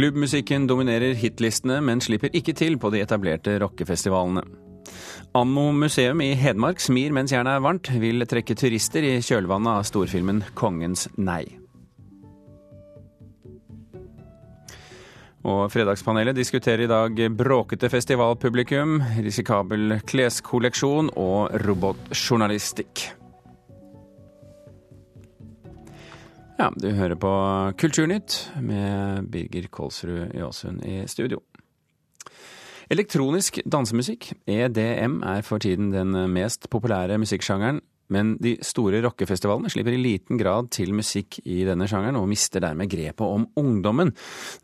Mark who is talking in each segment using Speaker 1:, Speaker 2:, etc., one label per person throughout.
Speaker 1: Klubbmusikken dominerer hitlistene, men slipper ikke til på de etablerte rockefestivalene. Ammo museum i Hedmark smir mens jernet er varmt, vil trekke turister i kjølvannet av storfilmen 'Kongens nei'. Og Fredagspanelet diskuterer i dag bråkete festivalpublikum, risikabel kleskolleksjon og robotjournalistikk. Ja, du hører på Kulturnytt med Birger Kolsrud Jåsund i studio. Elektronisk dansemusikk, EDM, er for tiden den mest populære musikksjangeren men de store rockefestivalene slipper i liten grad til musikk i denne sjangeren, og mister dermed grepet om ungdommen.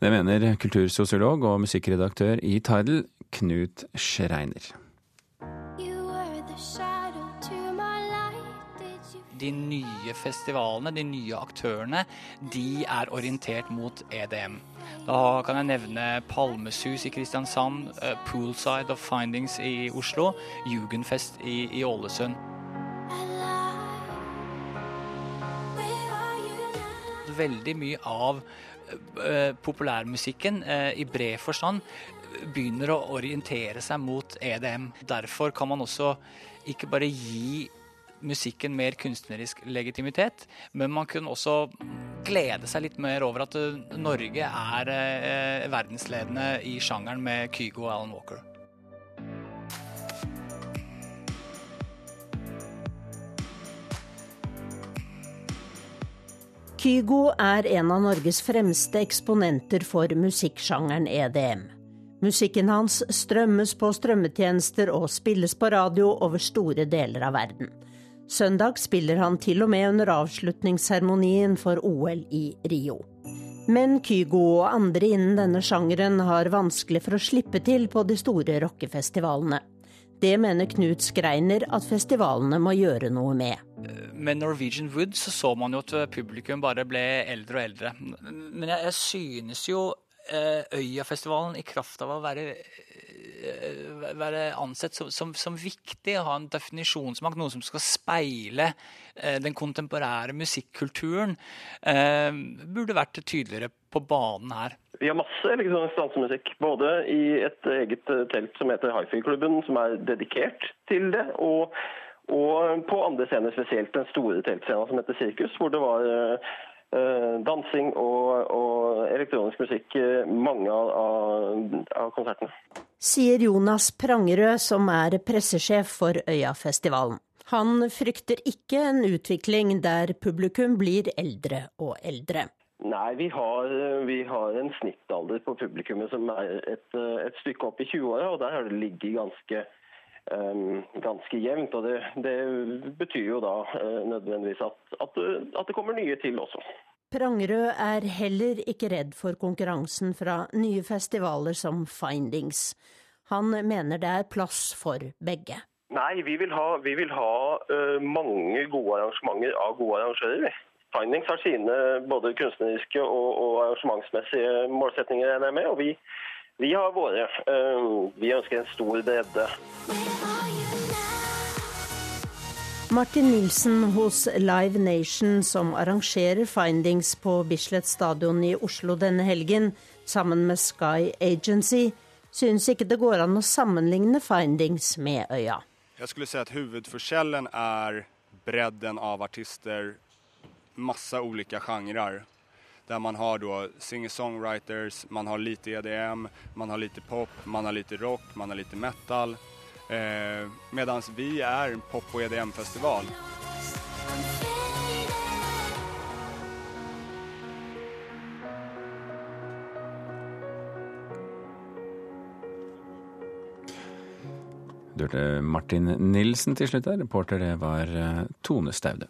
Speaker 1: Det mener kultursosiolog og musikkredaktør i Tidal, Knut Schreiner.
Speaker 2: De nye festivalene, de nye aktørene, de er orientert mot EDM. Da kan jeg nevne Palmesus i Kristiansand, eh, Poolside of Findings i Oslo, Jugendfest i, i Ålesund. veldig mye av uh, populærmusikken uh, i bred forstand begynner å orientere seg mot EDM. Derfor kan man også ikke bare gi musikken mer kunstnerisk legitimitet, men man kunne også glede seg litt mer over at Norge er eh, verdensledende i sjangeren med Kygo og Alan Walker.
Speaker 3: Kygo er en av Norges fremste eksponenter for musikksjangeren EDM. Musikken hans strømmes på strømmetjenester og spilles på radio over store deler av verden. Søndag spiller han til og med under avslutningsseremonien for OL i Rio. Men Kygo og andre innen denne sjangeren har vanskelig for å slippe til på de store rockefestivalene. Det mener Knut Skreiner at festivalene må gjøre noe med.
Speaker 2: Med Norwegian Wood så, så man jo at publikum bare ble eldre og eldre. Men jeg, jeg synes jo eh, Øyafestivalen i kraft av å være, være ansett som, som, som, viktig, ha en definisjonsmakt, noe som skal speile eh, den kontemporære musikkulturen, burde vært tydeligere på banen her.
Speaker 4: Vi har masse elektronisk dansemusikk. Både i et eget eh, telt som heter Hifi-klubben, som er dedikert til det. Og, og, på andre scener, spesielt den store teltscenen som heter Sirkus, hvor det var uh, dansing og, og, elektronisk musikk mange av, av konsertene.
Speaker 3: Sier Jonas Prangerød, som er pressesjef for Øyafestivalen. Han frykter ikke en utvikling der publikum blir eldre og eldre.
Speaker 4: Nei, vi har, vi har, en snittalder på publikummet som er et, et stykke opp i 20-åra, og der har det ligget ganske, um, ganske jevnt. og det, det, betyr jo da uh, nødvendigvis at, at, at, det kommer nye til også.
Speaker 3: Prangerød er heller ikke redd for konkurransen fra nye festivaler som Findings. Han mener det er plass for begge.
Speaker 4: Nei, vi vil ha, vi vil ha uh, mange gode arrangementer av gode arrangører. Findings har sine både kunstneriske og, og arrangementsmessige målsetninger, regner jeg med. Og vi, vi har våre. Uh, vi ønsker en stor bredde.
Speaker 3: Martin Nilsen hos Live Nation, som arrangerer Findings på Bislett stadion i Oslo denne helgen, sammen med Sky Agency, syns ikke det går an å sammenligne Findings med Øya.
Speaker 5: Jeg skulle si at hovedforskjellen er bredden av artister masse ulike genrer. Der man har singer-songwriters, man har lite EDM, man har lite pop, man har lite rock, man har lite metal. Eh, Medan vi är en pop och EDM-festival.
Speaker 1: Du hørte Martin Nilsen til slutt der. Reporter det var eh, Tone Staude.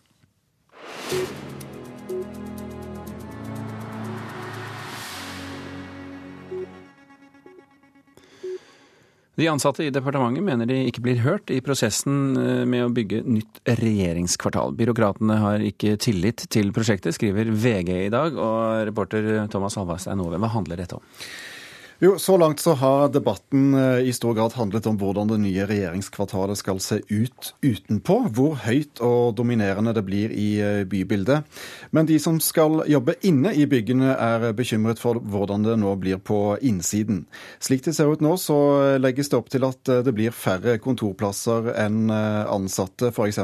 Speaker 1: De ansatte i departementet mener de ikke blir hørt i prosessen eh, med å bygge nytt regjeringskvartal. Byråkratene har ikke tillit til prosjektet, skriver VG i dag. Og reporter Thomas Halvardstein Ove, hva handler dette om?
Speaker 6: Jo, Så langt så har debatten eh, i stor grad handlet om hvordan det nye regjeringskvartalet skal se ut utenpå. Hvor høyt og dominerende det blir i eh, bybildet. Men de som skal jobbe inne i byggene er bekymret for hvordan det nå blir på innsiden. Slik det ser ut nå, så legges det opp til at det blir færre kontorplasser enn ansatte, f.eks.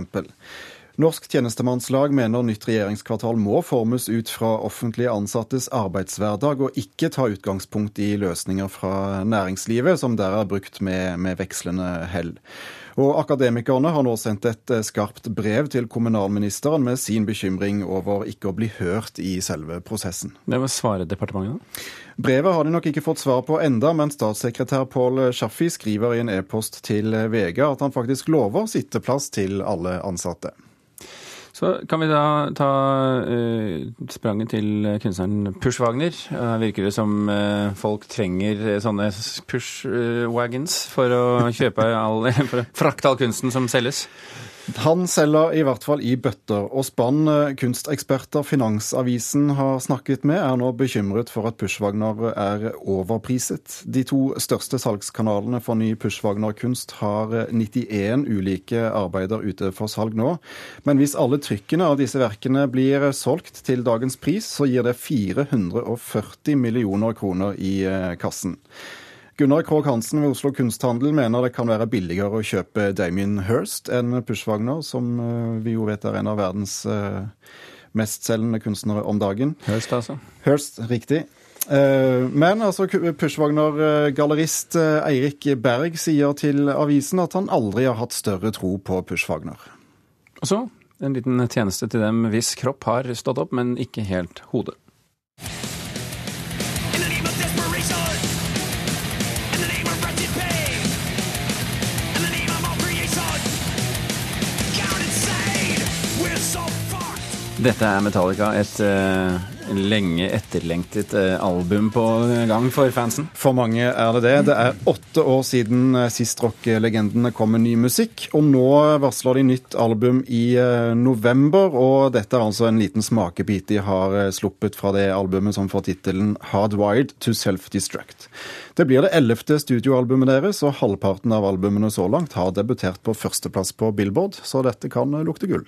Speaker 6: Norsk tjenestemannslag mener nytt regjeringskvartal må formes ut fra offentlige ansattes arbeidshverdag, og ikke ta utgangspunkt i løsninger fra næringslivet, som der er brukt med, med vekslende hell. Og Akademikerne har nå sendt et eh, skarpt brev til kommunalministeren med sin bekymring over ikke å bli hørt i selve prosessen.
Speaker 1: Det var svaret departementet?
Speaker 6: Brevet har de nok ikke fått svar på enda, men statssekretær Pål Schaffi skriver i en e-post til VG at han faktisk lover sitteplass til alle ansatte.
Speaker 1: Så kan vi da ta uh, spranget til kunstneren Pushwagner. Uh, virker det som uh, folk trenger sånne pushwagons for å kjøpe all, for å frakte all kunsten som selges?
Speaker 6: Han selger i hvert fall i bøtter og spann. Kunsteksperter Finansavisen har snakket med, er nå bekymret for at Pushwagner er overpriset. De to største salgskanalene for ny Pushwagner-kunst har 91 ulike arbeider ute for salg nå. Men hvis alle trykkene av disse verkene blir solgt til dagens pris, så gir det 440 millioner kroner i eh, kassen. Gunnar Krogh Hansen ved Oslo Kunsthandel mener det kan være billigere å kjøpe Damien Hirst enn Pushwagner, som eh, vi jo vet er en av verdens eh, mestselgende kunstnere om dagen.
Speaker 1: Hirst, altså.
Speaker 6: Hirst, riktig. Eh, men altså, Pushwagner-gallerist Eirik Berg sier til avisen at han aldri har hatt større tro på Pushwagner.
Speaker 1: Og så en liten tjeneste til dem hvis kropp har stått opp, men ikke helt hodet. Dette er Metallica, et uh, lenge etterlengtet uh, album på gang for fansen?
Speaker 6: For mange er det det. Det er åtte år siden uh, sist rockelegendene kom med ny musikk. Og nå varsler de nytt album i november, og dette er altså en liten smakebit de har sluppet fra det albumet som får tittelen Hardwired to Self-Destruct. Det blir det ellevte studioalbumet deres, og halvparten av albumene så langt har debutert på førsteplass på Billboard, så dette kan lukte gull.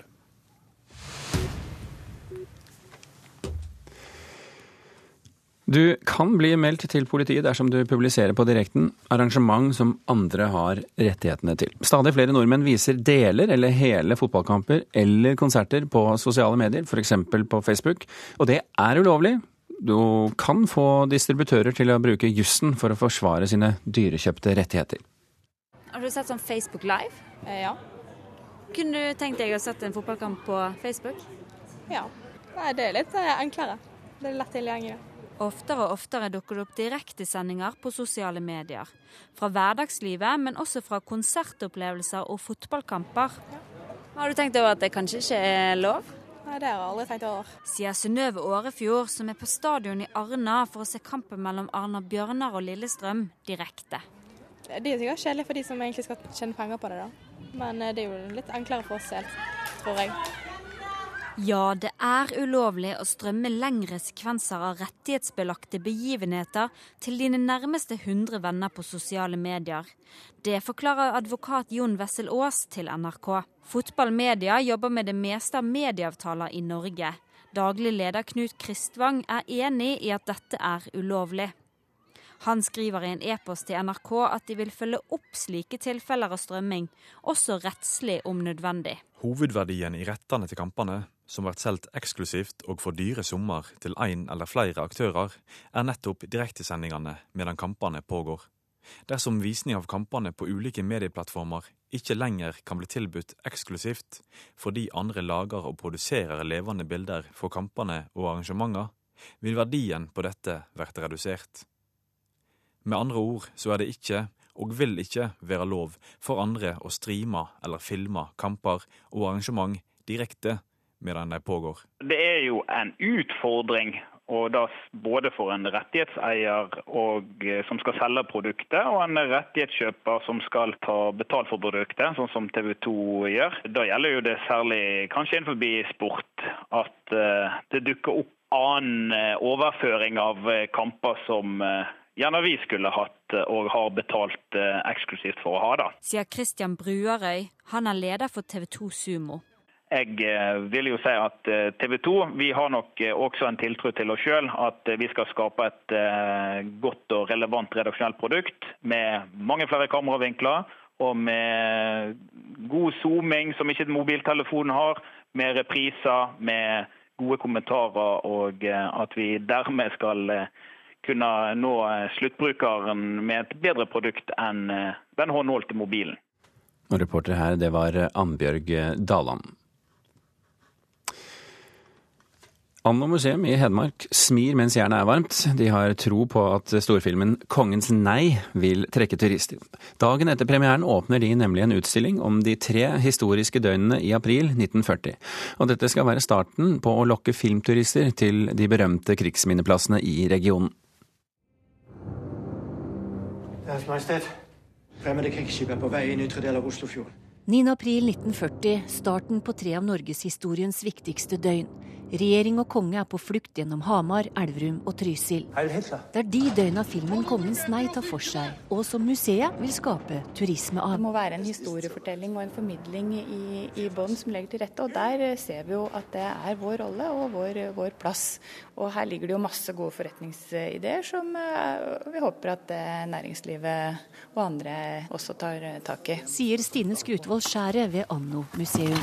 Speaker 1: Du kan bli meldt til politiet dersom du publiserer på direkten arrangement som andre har rettighetene til. Stadig flere nordmenn viser deler eller hele fotballkamper eller konserter på sosiale medier, f.eks. på Facebook. Og det er ulovlig. Du kan få distributører til å bruke jussen for å forsvare sine dyrekjøpte rettigheter.
Speaker 7: Har du sett sånn Facebook Live?
Speaker 8: Eh, ja.
Speaker 7: Kunne du tenkt deg å sette en fotballkamp på Facebook?
Speaker 8: Ja. Nei, det er litt eh, enklere. Det er lett tilgjengelig.
Speaker 7: Oftere og oftere dukker det opp direktesendinger på sosiale medier. Fra hverdagslivet, men også fra konsertopplevelser og fotballkamper. Ja. Har du tenkt over at det kanskje ikke er lov?
Speaker 8: Nei, det har jeg aldri tenkt over.
Speaker 7: Sier Synnøve Årefjord, som er på stadion i Arna for å se kampen mellom Arna Bjørnar og Lillestrøm direkte.
Speaker 8: Det er sikkert kjedelig for de som egentlig skal tjene penger på det, da. Men eh, det er jo litt enklere for oss helt, tror jeg.
Speaker 7: Ja, det er ulovlig å strømme lengre sekvenser av rettighetsbelagte begivenheter til dine nærmeste 100 venner på sosiale medier. Det forklarer advokat Jon Wessel Aas til NRK. Fotballmedia jobber med det meste av medieavtaler i Norge. Daglig leder Knut Kristvang er enig i at dette er ulovlig. Han skriver i en e-post til NRK at de vil følge opp slike tilfeller av strømming, også rettslig om nødvendig.
Speaker 9: Hovedverdien i rettene til kampene som blir solgt eksklusivt og for dyre summer til én eller flere aktører, er nettopp direktesendingene medan kampene pågår. Dersom visning av kampene på ulike medieplattformer ikke lenger kan bli tilbudt eksklusivt fordi andre lager og produserer levende bilder for kampene og arrangementer, vil verdien på dette bli redusert. Med andre ord så er det ikke, og vil ikke, være lov for andre å streame eller filme kamper og arrangement direkte medan de pågår?
Speaker 10: Det er jo en utfordring og da både for en rettighetseier og, eh, som skal selge produktet, og en rettighetskjøper som skal ta betalt for produktet, sånn som TV 2 gjør. Da gjelder jo det særlig kanskje innenfor sport at uh, det dukker opp annen uh, overføring av uh, kamper som gjerne vi skulle hatt og har betalt eksklusivt for å ha. da.
Speaker 7: Sier Christian Bruarøy. Han er leder for TV 2 Sumo.
Speaker 10: Jeg vil jo si at TV 2 vi har nok også en tiltro til oss sjøl. At vi skal skape et godt og relevant redaksjonelt produkt med mange flere kameravinkler og med god zooming, som ikke mobiltelefonen har, med repriser, med gode kommentarer, og eh, at vi dermed skal eh, kunne nå eh, sluttbrukeren med et bedre produkt enn den håndholdte mobilen.
Speaker 1: Reporter her, det var Annbjørg Daland. Anno museum i Hedmark smir mens jernet er varmt. De har tro på at storfilmen 'Kongens nei' vil trekke turister. Dagen etter premieren åpner de nemlig en utstilling om de tre historiske døgnene i april 1940. Og dette skal være starten på å lokke filmturister til de berømte krigsminneplassene i regionen.
Speaker 11: Deres Majestet, fremmede krigsskip er på vei inn ytre del av Oslofjorden.
Speaker 12: 9.4.1940, starten på tre av norgeshistoriens viktigste døgn. Regjering og konge er på flukt gjennom Hamar, Elverum og Trysil. Det er de døgna filmen 'Kongens nei' tar for seg, og som museet vil skape turisme av.
Speaker 13: Det må være en historiefortelling og en formidling i, i bånn som legger til rette. Og der ser vi jo at det er vår rolle og vår, vår plass. Og her ligger det jo masse gode forretningsideer som eh, vi håper at eh, næringslivet og andre også tar tak i.
Speaker 12: Sier Stine Skrutevold Skjæret ved Anno museum.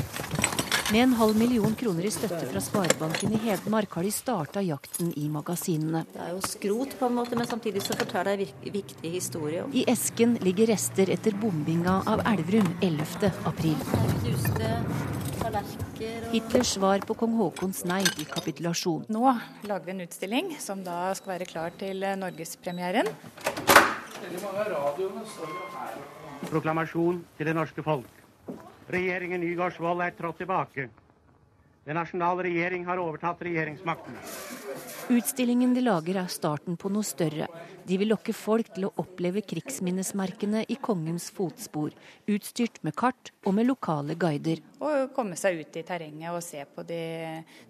Speaker 12: Med en halv million kroner i støtte fra Sparebanken i Hedmark har de starta jakten i magasinene.
Speaker 14: Det er jo skrot på en måte, men samtidig så forteller det en viktig historie.
Speaker 12: I esken ligger rester etter bombinga av Elverum 11. april. Hitlers svar på kong Haakons nei i kapitulasjon.
Speaker 13: Nå lager vi en utstilling som da skal være klar til norgespremieren.
Speaker 11: Proklamasjon til det norske folk. Regjeringen Nygaardsvold er trådt tilbake. Den nasjonale regjering har overtatt regjeringsmakten.
Speaker 12: Utstillingen de lager er starten på noe større. De vil lokke folk til å oppleve krigsminnesmerkene i kongens fotspor, utstyrt med kart og med lokale guider.
Speaker 13: Og komme seg ut i terrenget og se på de,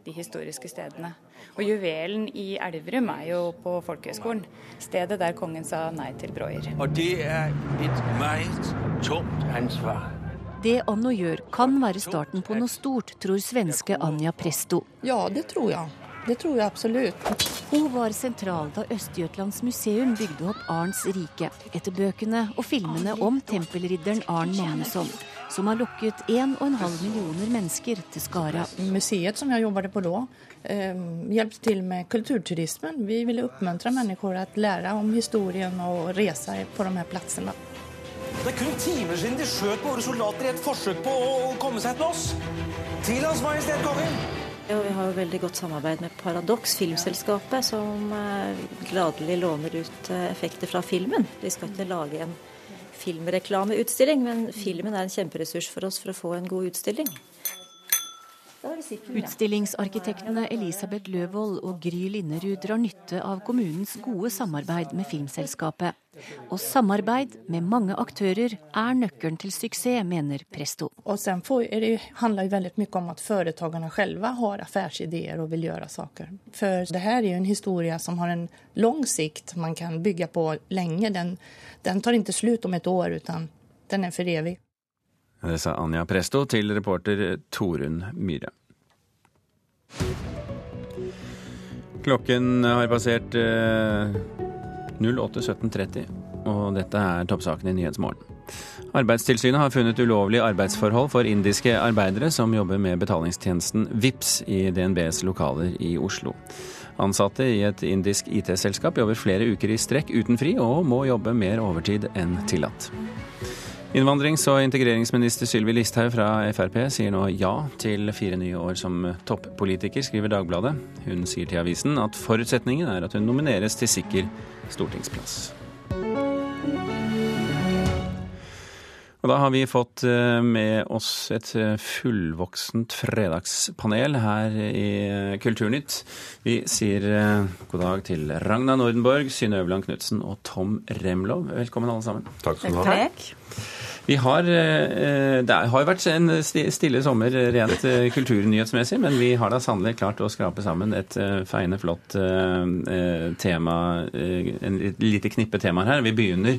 Speaker 13: de historiske stedene. Og juvelen i Elverum er jo på folkehøgskolen, stedet der kongen sa nei til Brøyer.
Speaker 15: Og det er et meget tungt ansvar.
Speaker 12: Det Anno gjør, kan være starten på noe stort, tror svenske Anja Presto.
Speaker 16: Ja, det tror jeg. Det tror jeg absolutt.
Speaker 12: Hun var sentral da Øst-Jøtlands museum bygde opp Arns rike, etter bøkene og filmene om tempelridderen Arn Magnusson, som har lokket 1,5 millioner mennesker til Skara.
Speaker 16: Museet som jeg jobbet på da, eh, hjalp til med kulturturismen. Vi ville oppmuntre mennesker til å lære om historien og reise på de her plassene.
Speaker 17: Det er kun timer siden de skjøt våre soldater i et forsøk på å komme seg til oss. Til Hans Majestet Kongen!
Speaker 14: Ja, vi har jo veldig godt samarbeid med Paradox, filmselskapet, som gladelig låner ut effekter fra filmen. Vi skal ikke lage en filmreklameutstilling, men filmen er en kjemperessurs for oss for å få en god utstilling.
Speaker 12: Utstillingsarkitektene Elisabeth Løvold og Gry Linnerud drar nytte av kommunens gode samarbeid med Filmselskapet. Og samarbeid med mange aktører er nøkkelen til suksess, mener Presto.
Speaker 16: Og sen får, det handler veldig mye om at foretakene selv har affærsideer og vil gjøre saker. For det her er jo en historie som har en lang sikt man kan bygge på lenge. Den, den tar ikke slutt om et år, men den er for evig.
Speaker 1: Det sa Anja Presto til reporter Torunn Myhre. Klokken har passert eh, 08.17.30, og dette er toppsaken i Nyhetsmorgen. Arbeidstilsynet har funnet ulovlige arbeidsforhold for indiske arbeidere som jobber med betalingstjenesten VIPS i DNBs lokaler i Oslo. Ansatte i et indisk IT-selskap jobber flere uker i strekk uten fri, og må jobbe mer overtid enn tillatt. Innvandrings- og integreringsminister Sylvi Listhaug fra Frp sier nå ja til fire nye år som toppolitiker, skriver Dagbladet. Hun sier til avisen at forutsetningen er at hun nomineres til sikker stortingsplass. Og da har vi fått med oss et fullvoksent fredagspanel her i Kulturnytt. Vi sier god dag til Ragna Nordenborg, Synne Øverland Knutsen og Tom Remlov. Velkommen alle sammen.
Speaker 18: Takk skal du ha.
Speaker 1: Vi har, eh, det har jo vært en stille sommer rent eh, kulturnyhetsmessig, men vi har da sannelig klart å skrape sammen et eh, feiende flott tema, en lite knippe temaer her. Vi begynner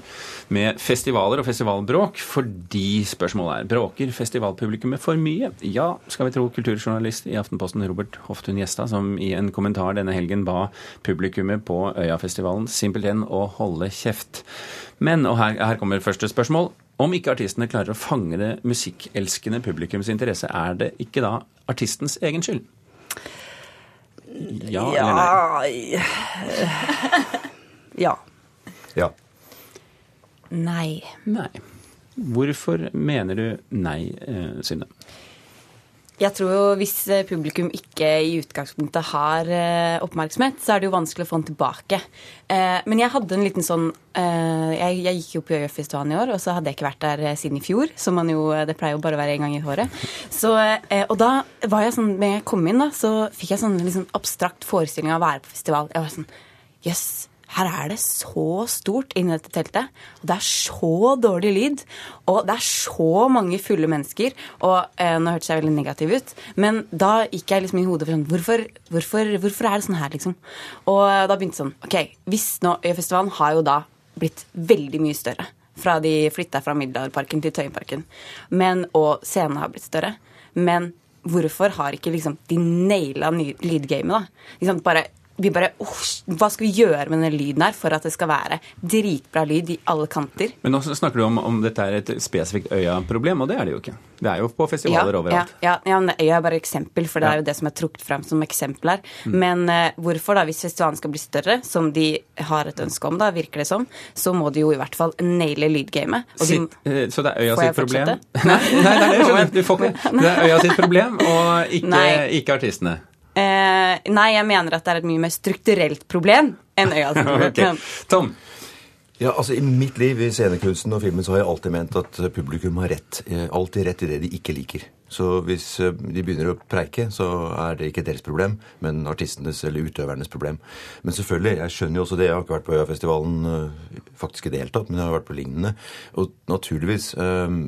Speaker 1: med festivaler og festivalbråk, fordi spørsmålet er bråker festivalpublikummet for mye? Ja, skal vi tro kulturjournalist i Aftenposten Robert Hoftun Gjestad, som i en kommentar denne helgen ba publikummet på Øyafestivalen simpelthen å holde kjeft. Men, og her, her kommer første spørsmål, om ikke artistene klarer å fange det musikkelskende publikums interesse, er det ikke da artistens egen skyld? Ja, ja eller nei?
Speaker 18: ja.
Speaker 19: Ja.
Speaker 18: Nei.
Speaker 1: Nei. Hvorfor mener du nei, eh, Synne?
Speaker 18: Jeg tror jo hvis eh, publikum ikke i utgangspunktet har eh, oppmerksomhet, så er det jo vanskelig å få den tilbake. Eh, men jeg hadde en liten sånn Jeg, gikk jo på Øyafestivalen i år, og så hadde jeg ikke vært der siden i fjor. Som man jo Det pleier jo bare å være én gang i året. Så, og da var jeg sånn Når jeg kom inn, da, så fikk jeg sånn liksom abstrakt forestilling av å være på festival. Jeg var sånn Jøss. Yes, her er det så stort inni dette teltet. Og det er så dårlig lyd. Og det er så mange fulle mennesker. Og eh, nå hørtes jeg veldig negativ ut, men da gikk jeg liksom i hodet for sånn hvorfor, hvorfor, hvorfor, er det sånn her, liksom? Og da begynte sånn OK, hvis nå Øyafestivalen har jo da blitt veldig mye større. Fra de flytta fra Middelalderparken til Tøyenparken. Og scenene har blitt større. Men hvorfor har ikke liksom de naila lydgamet, da? Liksom bare vi bare oh, Hva skal vi gjøre med denne lyden her for at det skal være dritbra lyd i alle kanter?
Speaker 1: Men nå snakker du om om dette er et spesifikt Øya-problem, og det er det jo ikke. Det er jo på festivaler
Speaker 18: ja,
Speaker 1: overalt.
Speaker 18: Ja, ja, men Øya er bare eksempel, for det er jo det som er trukket frem som eksempel her. Mm. Men uh, hvorfor, da, hvis festivalen skal bli større, som de har et ønske om, da, virker det som, så må de jo i hvert fall naile lydgamet.
Speaker 1: De, eh, så det er Øya sitt problem? Nei, nei, nei, det skjønner du. får ikke. Det er Øya sitt problem, og ikke, ikke artistene.
Speaker 18: Eh, nei, jeg mener at det er et mye mer strukturelt problem enn øyas problem. okay.
Speaker 1: Tom?
Speaker 19: Ja, altså I mitt liv i scenekunsten og filmen så har jeg alltid ment at publikum har rett. Eh, alltid rett i det de ikke liker. Så hvis eh, de begynner å preike, så er det ikke deres problem, men artistenes eller utøvernes problem. Men selvfølgelig, jeg skjønner jo også det. Jeg har ikke vært på Øyafestivalen eh, faktisk i det hele tatt, men jeg har vært på lignende. Og naturligvis, øh,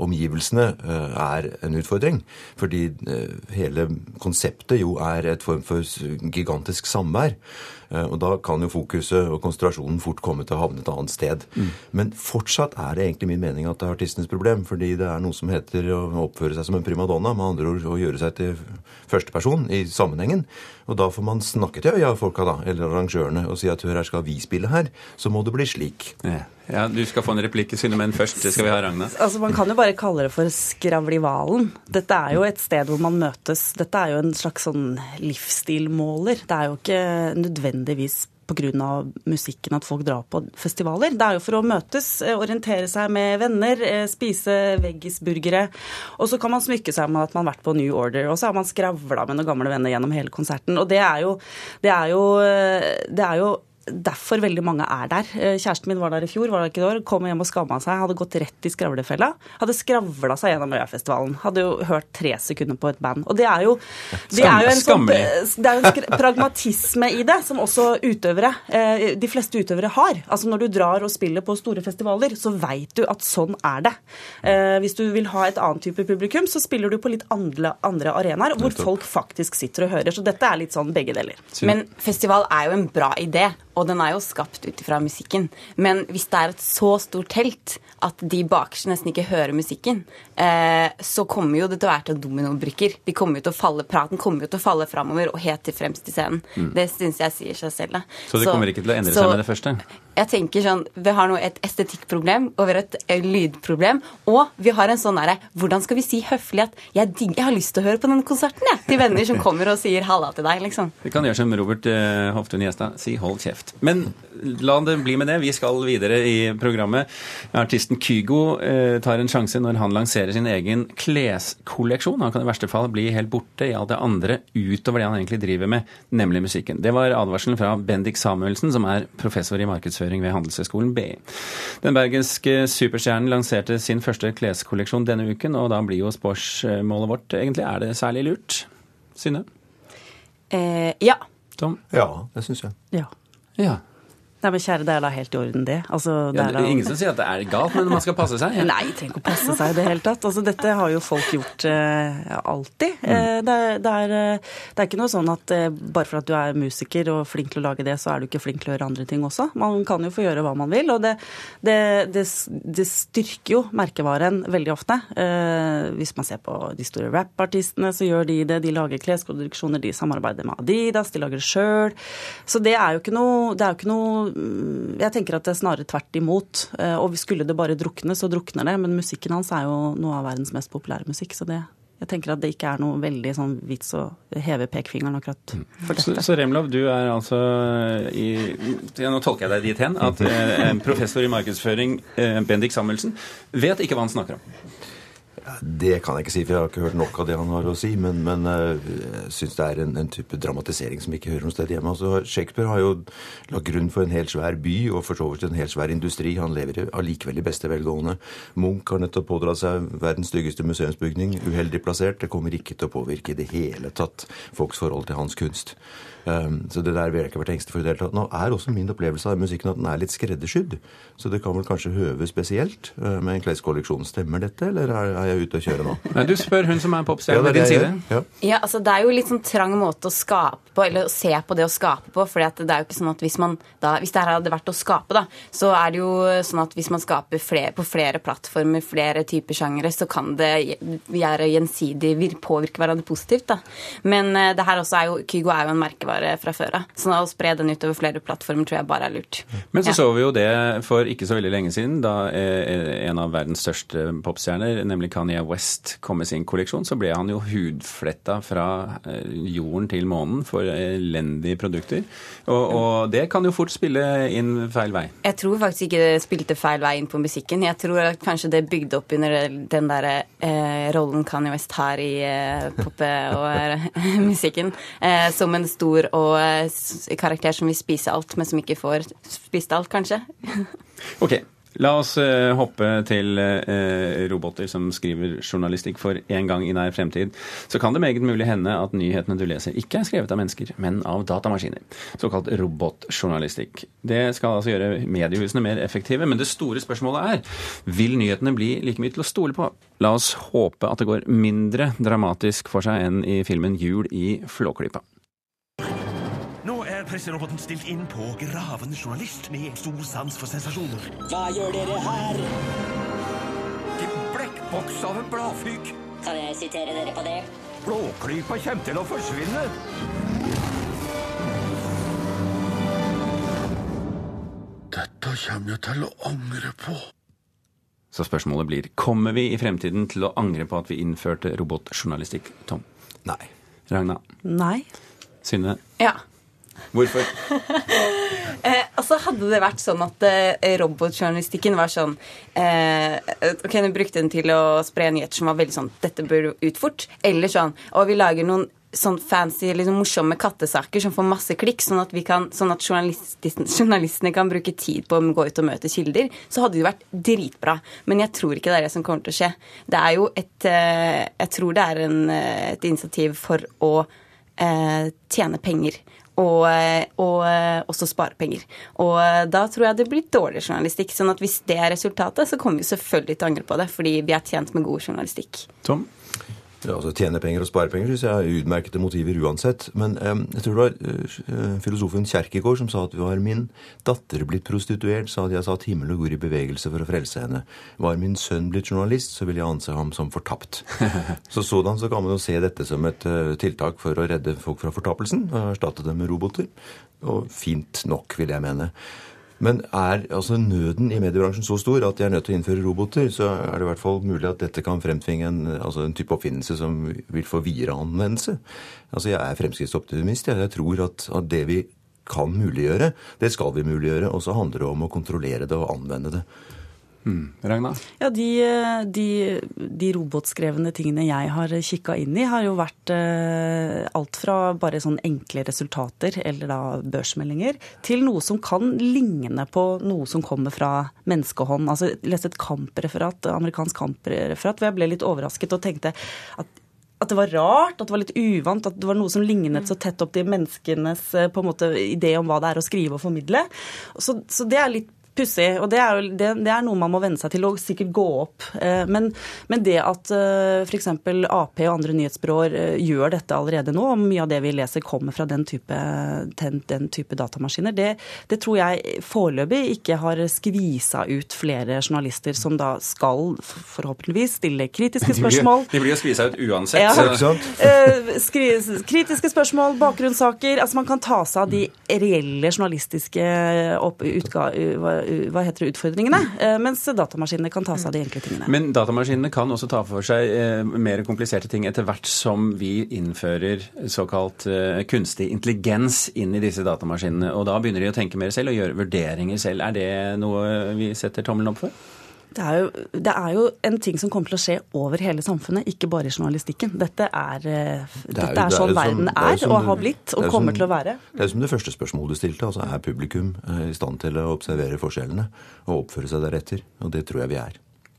Speaker 19: omgivelsene er en utfordring. Fordi hele konseptet jo er et form for gigantisk samvær. Og da kan jo fokuset og konsentrasjonen fort komme til å havne et annet sted. Mm. Men fortsatt er det egentlig min mening at det er artistenes problem, fordi det er noe som heter å oppføre seg som en primadonna, med andre ord å gjøre seg til førsteperson i sammenhengen. Og da får man snakke til øya-folka, da, eller arrangørene, og si at hør, her skal vi spille her, så må det bli slik.
Speaker 1: Ja, ja Du skal få en replikk, Synne, men først skal vi ha Ragna.
Speaker 20: Altså, Man kan jo bare kalle det for Skravlivalen. Dette er jo et sted hvor man møtes. Dette er jo en slags sånn livsstilmåler. Det er jo ikke nødvendigvis pga. musikken at folk drar på festivaler. Det er jo for å møtes, eh, orientere seg med venner, eh, spise veggisburgere. Og så kan man smykke seg med at man har vært på New Order, og så har man skravla med noen gamle venner gjennom hele konserten. Og det er jo, det er jo, eh, det er jo derfor veldig mange er der. Eh, kjæresten min var der i fjor, var der ikke i år, kom hjem og skamma seg. Hadde gått rett i skravlefella. Hadde skravla seg gjennom Øyafestivalen. Hadde jo hørt tre sekunder på et band. Og det er jo, det er jo en, sånn, det er en pragmatisme i det, som også utøvere, eh, de fleste utøvere har. Altså Når du drar og spiller på store festivaler, så veit du at sånn er det. Eh, hvis du vil ha et annet type publikum, så spiller du på litt andre, andre arenaer hvor folk faktisk sitter og hører. Så dette er litt sånn begge deler.
Speaker 18: Men festival er jo en bra idé og den er jo skapt ut ifra musikken. Men hvis det er et så stort telt at de bakerste nesten ikke hører musikken, eh, så kommer jo det til å være til dominobrikker. De kommer jo til å falle, Praten kommer jo til å falle framover og helt til fremst i scenen. Mm. Det syns jeg sier seg selv. Da.
Speaker 1: Så det kommer ikke til å endre så, seg med det første?
Speaker 18: Jeg tenker sånn, Vi har nå et estetikkproblem over et lydproblem, og vi har en sånn derre Hvordan skal vi si høflig at jeg, jeg, har lyst til å høre på den konserten, jeg, til venner som kommer og sier halla til deg, liksom.
Speaker 1: Vi kan gjøre som Robert eh, Hoftun Gjestad, si hold kjeft. Men la det bli med det. Vi skal videre i programmet. Artisten Kygo eh, tar en sjanse når han lanserer sin egen kleskolleksjon. Han kan i verste fall bli helt borte i alt det andre utover det han egentlig driver med, nemlig musikken. Det var advarselen fra Bendik Samuelsen, som er professor i markedsføring ved Handelshøyskolen BI. Den bergenske superstjernen lanserte sin første kleskolleksjon denne uken, og da blir jo spørsmålet vårt egentlig er det særlig lurt? Synne?
Speaker 18: Eh, ja.
Speaker 1: Tom?
Speaker 19: Ja, det syns jeg.
Speaker 20: Ja.
Speaker 1: Ja.
Speaker 20: Nei, men kjære, det er da helt i orden, det. Altså,
Speaker 1: det, er da... ingen som sier at det er galt, men man skal passe seg?
Speaker 20: Ja. Nei, trenger ikke å passe seg i det hele tatt. Altså, dette har jo folk gjort eh, alltid. Mm. Eh, det, er, det, er, eh, det, er, ikke noe sånn at eh, bare for at du er musiker og flink til å lage det, så er du ikke flink til å gjøre andre ting også. Man kan jo få gjøre hva man vil, og det, det styrker jo merkevaren veldig ofte. Eh, hvis man ser på de store rappartistene, så gjør de det. De lager klesproduksjoner, de samarbeider med Adidas, de lager det sjøl. Så det er jo ikke noe, det er jo ikke noe jeg tenker at det er snarere tvert imot. Eh, og skulle det bare drukne, så drukner det. Men musikken hans er jo noe av verdens mest populære musikk. Så det, jeg tenker at det ikke er noe veldig sånn vits å heve pekefingeren akkurat mm. for dette.
Speaker 1: Så, så Remlov, du er altså i ja, Nå tolker jeg deg dit hen at eh, professor i markedsføring, eh, Bendik Samuelsen, vet ikke hva han snakker om.
Speaker 19: Det kan jeg ikke si, for jeg har ikke hørt nok av det han har å si. Men, men eh, jeg syns det er en, en, type dramatisering som ikke hører noe sted hjemme. Altså, Shakespeare har jo lagt grunn for en helt svær by, og for så vidt en helt svær industri. Han lever allikevel i beste velgående. Munch har nettopp pådratt seg verdens styggeste museumsbygning. Uheldig plassert. Det kommer ikke til å påvirke i det hele tatt folks forhold til hans kunst. Um, så det der vil jeg ikke vært engstelig for i det hele tatt. Nå er også min opplevelse av musikken at den er litt skreddersydd. Så det kan vel kanskje høve spesielt uh, med en kleskolleksjon. Stemmer dette, eller er, er ute å kjøre nå?
Speaker 1: Nei, du spør hun som er popstjerne ved din side.
Speaker 18: Ja. ja, altså det er jo litt sånn trang måte å skape på, eller å se på det å skape på. For det er jo ikke sånn at hvis man da, hvis det her hadde vært å skape, da, så er det jo sånn at hvis man skaper flere, på flere plattformer, flere typer sjangere, så kan det gjøre gjensidig påvirke hverandre positivt, da. Men uh, det her også er jo Kygo er jo en merkevare fra før av. Så å spre den utover flere plattformer tror jeg bare er lurt.
Speaker 1: Men så ja. så vi jo det for ikke så veldig lenge siden, da eh, en av verdens største popstjerner, nemlig Kanye West, kom med sin kolleksjon. Så ble han jo hudfletta fra eh, jorden til månen for elendige produkter. Og, og det kan jo fort spille inn feil vei.
Speaker 18: Jeg tror faktisk ikke det spilte feil vei inn på musikken. Jeg tror at kanskje det bygde opp under den derre eh, rollen Kanye West har i eh, poppe og musikken, eh, som en stor og eh, karakter som vil spise alt, men som ikke får spist alt, kanskje.
Speaker 1: ok, La oss uh, hoppe til uh, roboter som skriver journalistikk for en gang i nær fremtid. Så kan det meget mulig hende at nyhetene du leser ikke er skrevet av mennesker, men av datamaskiner. Såkalt robotjournalistikk. Det skal altså gjøre mediehusene mer effektive, men det store spørsmålet er vil nyhetene bli like mye til å stole på? La oss håpe at det går mindre dramatisk for seg enn i filmen Jul i Flåklypa
Speaker 21: presseroboten stilt inn på gravende journalist med stor sans for sensasjoner.
Speaker 22: Hva gjør dere her?
Speaker 21: Det blekkboks av en bladfyk.
Speaker 22: Kan jeg sitere dere på det?
Speaker 21: Blåklypa kommer til å forsvinne.
Speaker 23: Dette kommer jeg til å angre på.
Speaker 1: Så spørsmålet blir kommer vi i fremtiden til å angre på at vi innførte robotjournalistikk, Tom?
Speaker 19: Nei.
Speaker 1: Ragna?
Speaker 20: Nei.
Speaker 1: Synne?
Speaker 18: Ja.
Speaker 1: Hvorfor?
Speaker 18: eh, altså Hadde det vært sånn at eh, robotjournalistikken var sånn eh, Ok, du brukte den til å spre nyheter som var veldig sånn Dette bør ut fort. Eller sånn Og vi lager noen sånn fancy, liksom morsomme kattesaker som får masse klikk, sånn at, kan, sånn at journalistene kan bruke tid på å gå ut og møte kilder, så hadde det vært dritbra. Men jeg tror ikke det er det som kommer til å skje. Det er jo et eh, Jeg tror det er en, eh, et initiativ for å eh, tjene penger og, eh, og eh, også spare penger. Og eh, da tror jeg det blir dårlig journalistikk. sånn at hvis det er resultatet, så kommer vi selvfølgelig til å angre på det, fordi vi er tjent med god journalistikk.
Speaker 1: Tom?
Speaker 19: Ja, altså Tjene penger og spare penger syns jeg er utmerkede motiver uansett. Men eh, jeg tror det var eh, filosofen Kjerkegård som sa at var min datter blitt prostituert, så hadde jeg satt himmel og jord i bevegelse for å frelse henne. Var min sønn blitt journalist, så ville jeg anse ham som fortapt. så sådan så kan man jo se dette som et uh, tiltak for å redde folk fra fortapelsen, og erstatte dem med roboter. Og fint nok, vil jeg mene. Men er altså nøden i mediebransjen så stor at de er nødt til å innføre roboter, så er det i hvert fall mulig at dette kan fremtvinge en, altså en type oppfinnelse som vil få videre anvendelse. Altså Jeg er fremskrittsoptimist. Jeg, jeg tror at, at det vi kan muliggjøre, det skal vi muliggjøre. Og så handler det om å kontrollere det og anvende det.
Speaker 1: Mm. Ragna?
Speaker 20: Ja, de, de, de, robotskrevne tingene jeg har kikka inn i, har jo vært eh, alt fra bare sånn enkle resultater, eller da børsmeldinger, til noe som kan ligne på noe som kommer fra menneskehånd. Altså, jeg leste et kampreferat, amerikansk kampreferat hvor jeg ble litt overrasket og tenkte at at det var rart, at det var litt uvant, at det var noe som lignet så tett opp til menneskenes eh, på en måte, idé om hva det er å skrive og formidle. Så, så det er litt pussig. Og det er, jo, det, det er, noe man må venne seg til og sikkert gå opp. Eh, men, men det at f.eks. Ap og andre nyhetsbyråer gjør dette allerede nå, og mye av det vi leser kommer fra den type, den, den type datamaskiner, det, det, tror jeg foreløpig ikke har skvisa ut flere journalister som da skal forhåpentligvis stille kritiske spørsmål.
Speaker 1: De blir jo skvisa ut uansett.
Speaker 20: Ja. Eh, skri, kritiske spørsmål, bakgrunnssaker. Altså man kan ta seg av de reelle journalistiske opp, utga, hva heter det, utfordringene, eh, mens datamaskinene kan ta seg av de enkle tingene.
Speaker 1: Men datamaskinene kan også ta for seg eh, mer kompliserte ting etter hvert som vi innfører såkalt eh, kunstig intelligens inn i disse datamaskinene. Og da begynner de å tenke mer selv og gjøre vurderinger selv. Er det noe vi setter tommelen opp for?
Speaker 20: Det er, jo, det er, jo, en ting som kommer til å skje over hele samfunnet, ikke bare i journalistikken. Dette er, det er, dette er sånn verden er, som, og har blitt og kommer
Speaker 19: som,
Speaker 20: til å være.
Speaker 19: Det er som det første spørsmålet du stilte. altså Er publikum i stand til å observere forskjellene og oppføre seg deretter? Og det tror jeg vi er.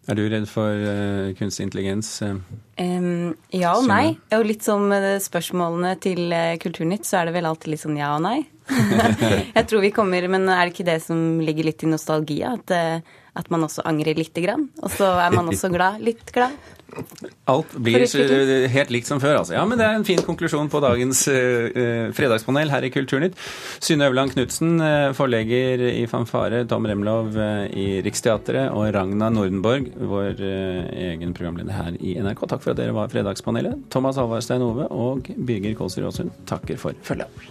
Speaker 1: Er du redd for uh, kunstig intelligens?
Speaker 18: Um, ja og nei. Og litt som spørsmålene til Kulturnytt, så er det vel alltid litt sånn ja og nei. jeg tror vi kommer, Men er det ikke det som ligger litt i nostalgia? At, at man også angrer lite grann? Og så er man også glad. Litt glad.
Speaker 1: Alt blir helt likt som før, altså. Ja, men det er en fin konklusjon på dagens uh, fredagspanel her i Kulturnytt. Synne Øverland Knutsen, uh, forlegger i Fanfare, Tom Remlov uh, i Riksteatret og Ragna Nordenborg, vår egen programleder her i NRK. Takk for at dere var fredagspanelet. Thomas Alvarstein Ove og Birger Kålsrud Aasund takker for følget.